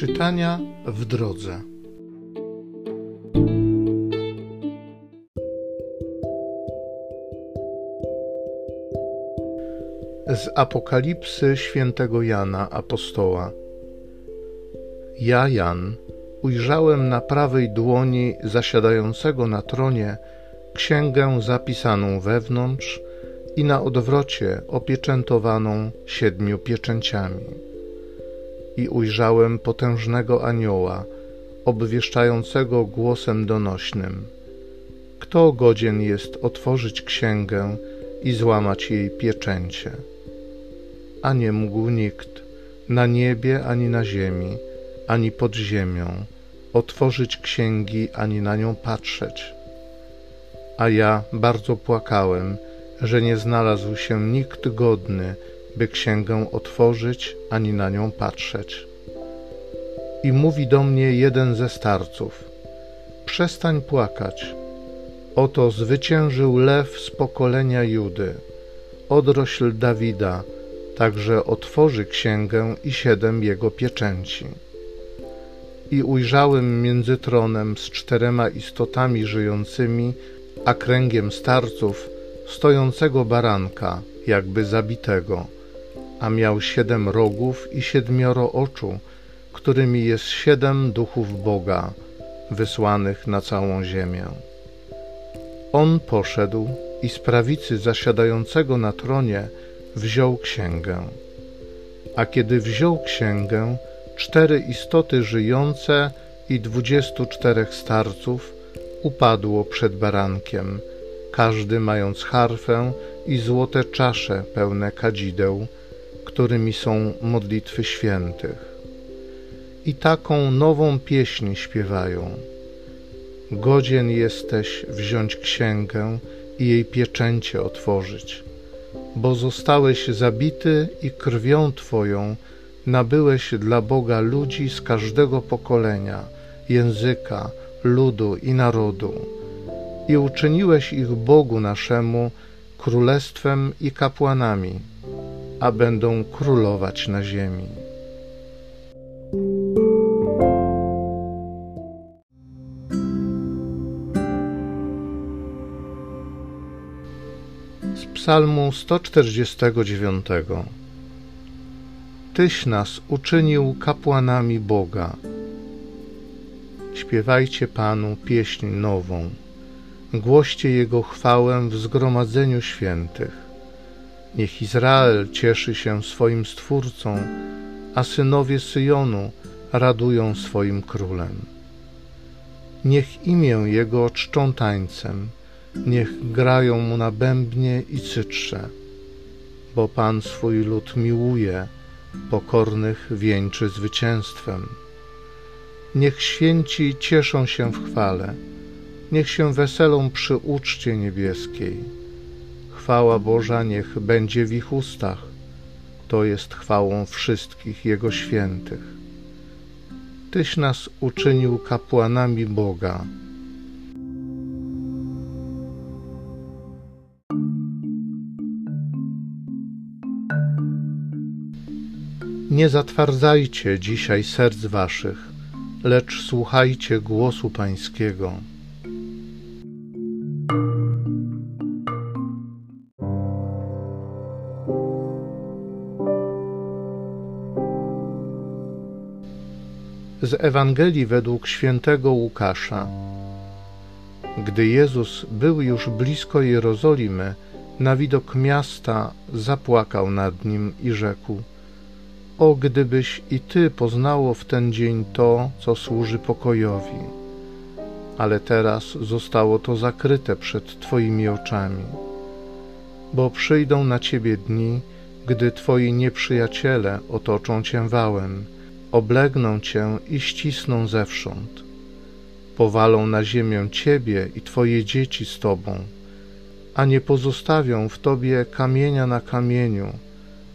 Czytania w drodze. Z Apokalipsy świętego Jana apostoła. Ja, Jan, ujrzałem na prawej dłoni zasiadającego na tronie księgę zapisaną wewnątrz i na odwrocie opieczętowaną siedmiu pieczęciami. I ujrzałem potężnego anioła, obwieszczającego głosem donośnym: Kto godzien jest otworzyć księgę i złamać jej pieczęcie? A nie mógł nikt, na niebie ani na ziemi, ani pod ziemią, otworzyć księgi ani na nią patrzeć. A ja bardzo płakałem, że nie znalazł się nikt godny, by księgę otworzyć ani na nią patrzeć. I mówi do mnie jeden ze starców: Przestań płakać. Oto zwyciężył lew z pokolenia Judy, odrośl Dawida, także otworzy księgę i siedem jego pieczęci. I ujrzałem między tronem z czterema istotami żyjącymi, a kręgiem starców, stojącego baranka, jakby zabitego, a miał siedem rogów i siedmioro oczu, którymi jest siedem duchów Boga, wysłanych na całą ziemię. On poszedł i z prawicy zasiadającego na tronie wziął księgę. A kiedy wziął księgę, cztery istoty żyjące i dwudziestu czterech starców upadło przed barankiem, każdy mając harfę i złote czasze pełne kadzideł, którymi są modlitwy świętych. I taką nową pieśń śpiewają. Godzien jesteś wziąć księgę i jej pieczęcie otworzyć, bo zostałeś zabity i krwią Twoją nabyłeś dla Boga ludzi z każdego pokolenia, języka, ludu i narodu i uczyniłeś ich Bogu naszemu królestwem i kapłanami, a będą królować na ziemi. Z Psalmu 149 Tyś nas uczynił kapłanami Boga. Śpiewajcie Panu pieśń nową głoście Jego chwałę w zgromadzeniu świętych. Niech Izrael cieszy się swoim Stwórcą, a synowie Syjonu radują swoim królem. Niech imię Jego czczą tańcem, niech grają mu na bębnie i cytrze, bo Pan swój lud miłuje, pokornych wieńczy zwycięstwem. Niech święci cieszą się w chwale, niech się weselą przy uczcie niebieskiej. Chwała Boża niech będzie w ich ustach, to jest chwałą wszystkich Jego świętych. Tyś nas uczynił kapłanami Boga. Nie zatwardzajcie dzisiaj serc waszych, lecz słuchajcie głosu Pańskiego. Z Ewangelii według świętego Łukasza. Gdy Jezus był już blisko Jerozolimy, na widok miasta zapłakał nad nim i rzekł: O, gdybyś i ty poznało w ten dzień to, co służy pokojowi. Ale teraz zostało to zakryte przed Twoimi oczami. Bo przyjdą na Ciebie dni, gdy Twoi nieprzyjaciele otoczą Cię wałem oblegną cię i ścisną zewsząd. Powalą na ziemię ciebie i twoje dzieci z tobą, a nie pozostawią w tobie kamienia na kamieniu,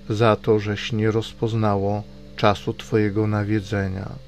za to, żeś nie rozpoznało czasu twojego nawiedzenia.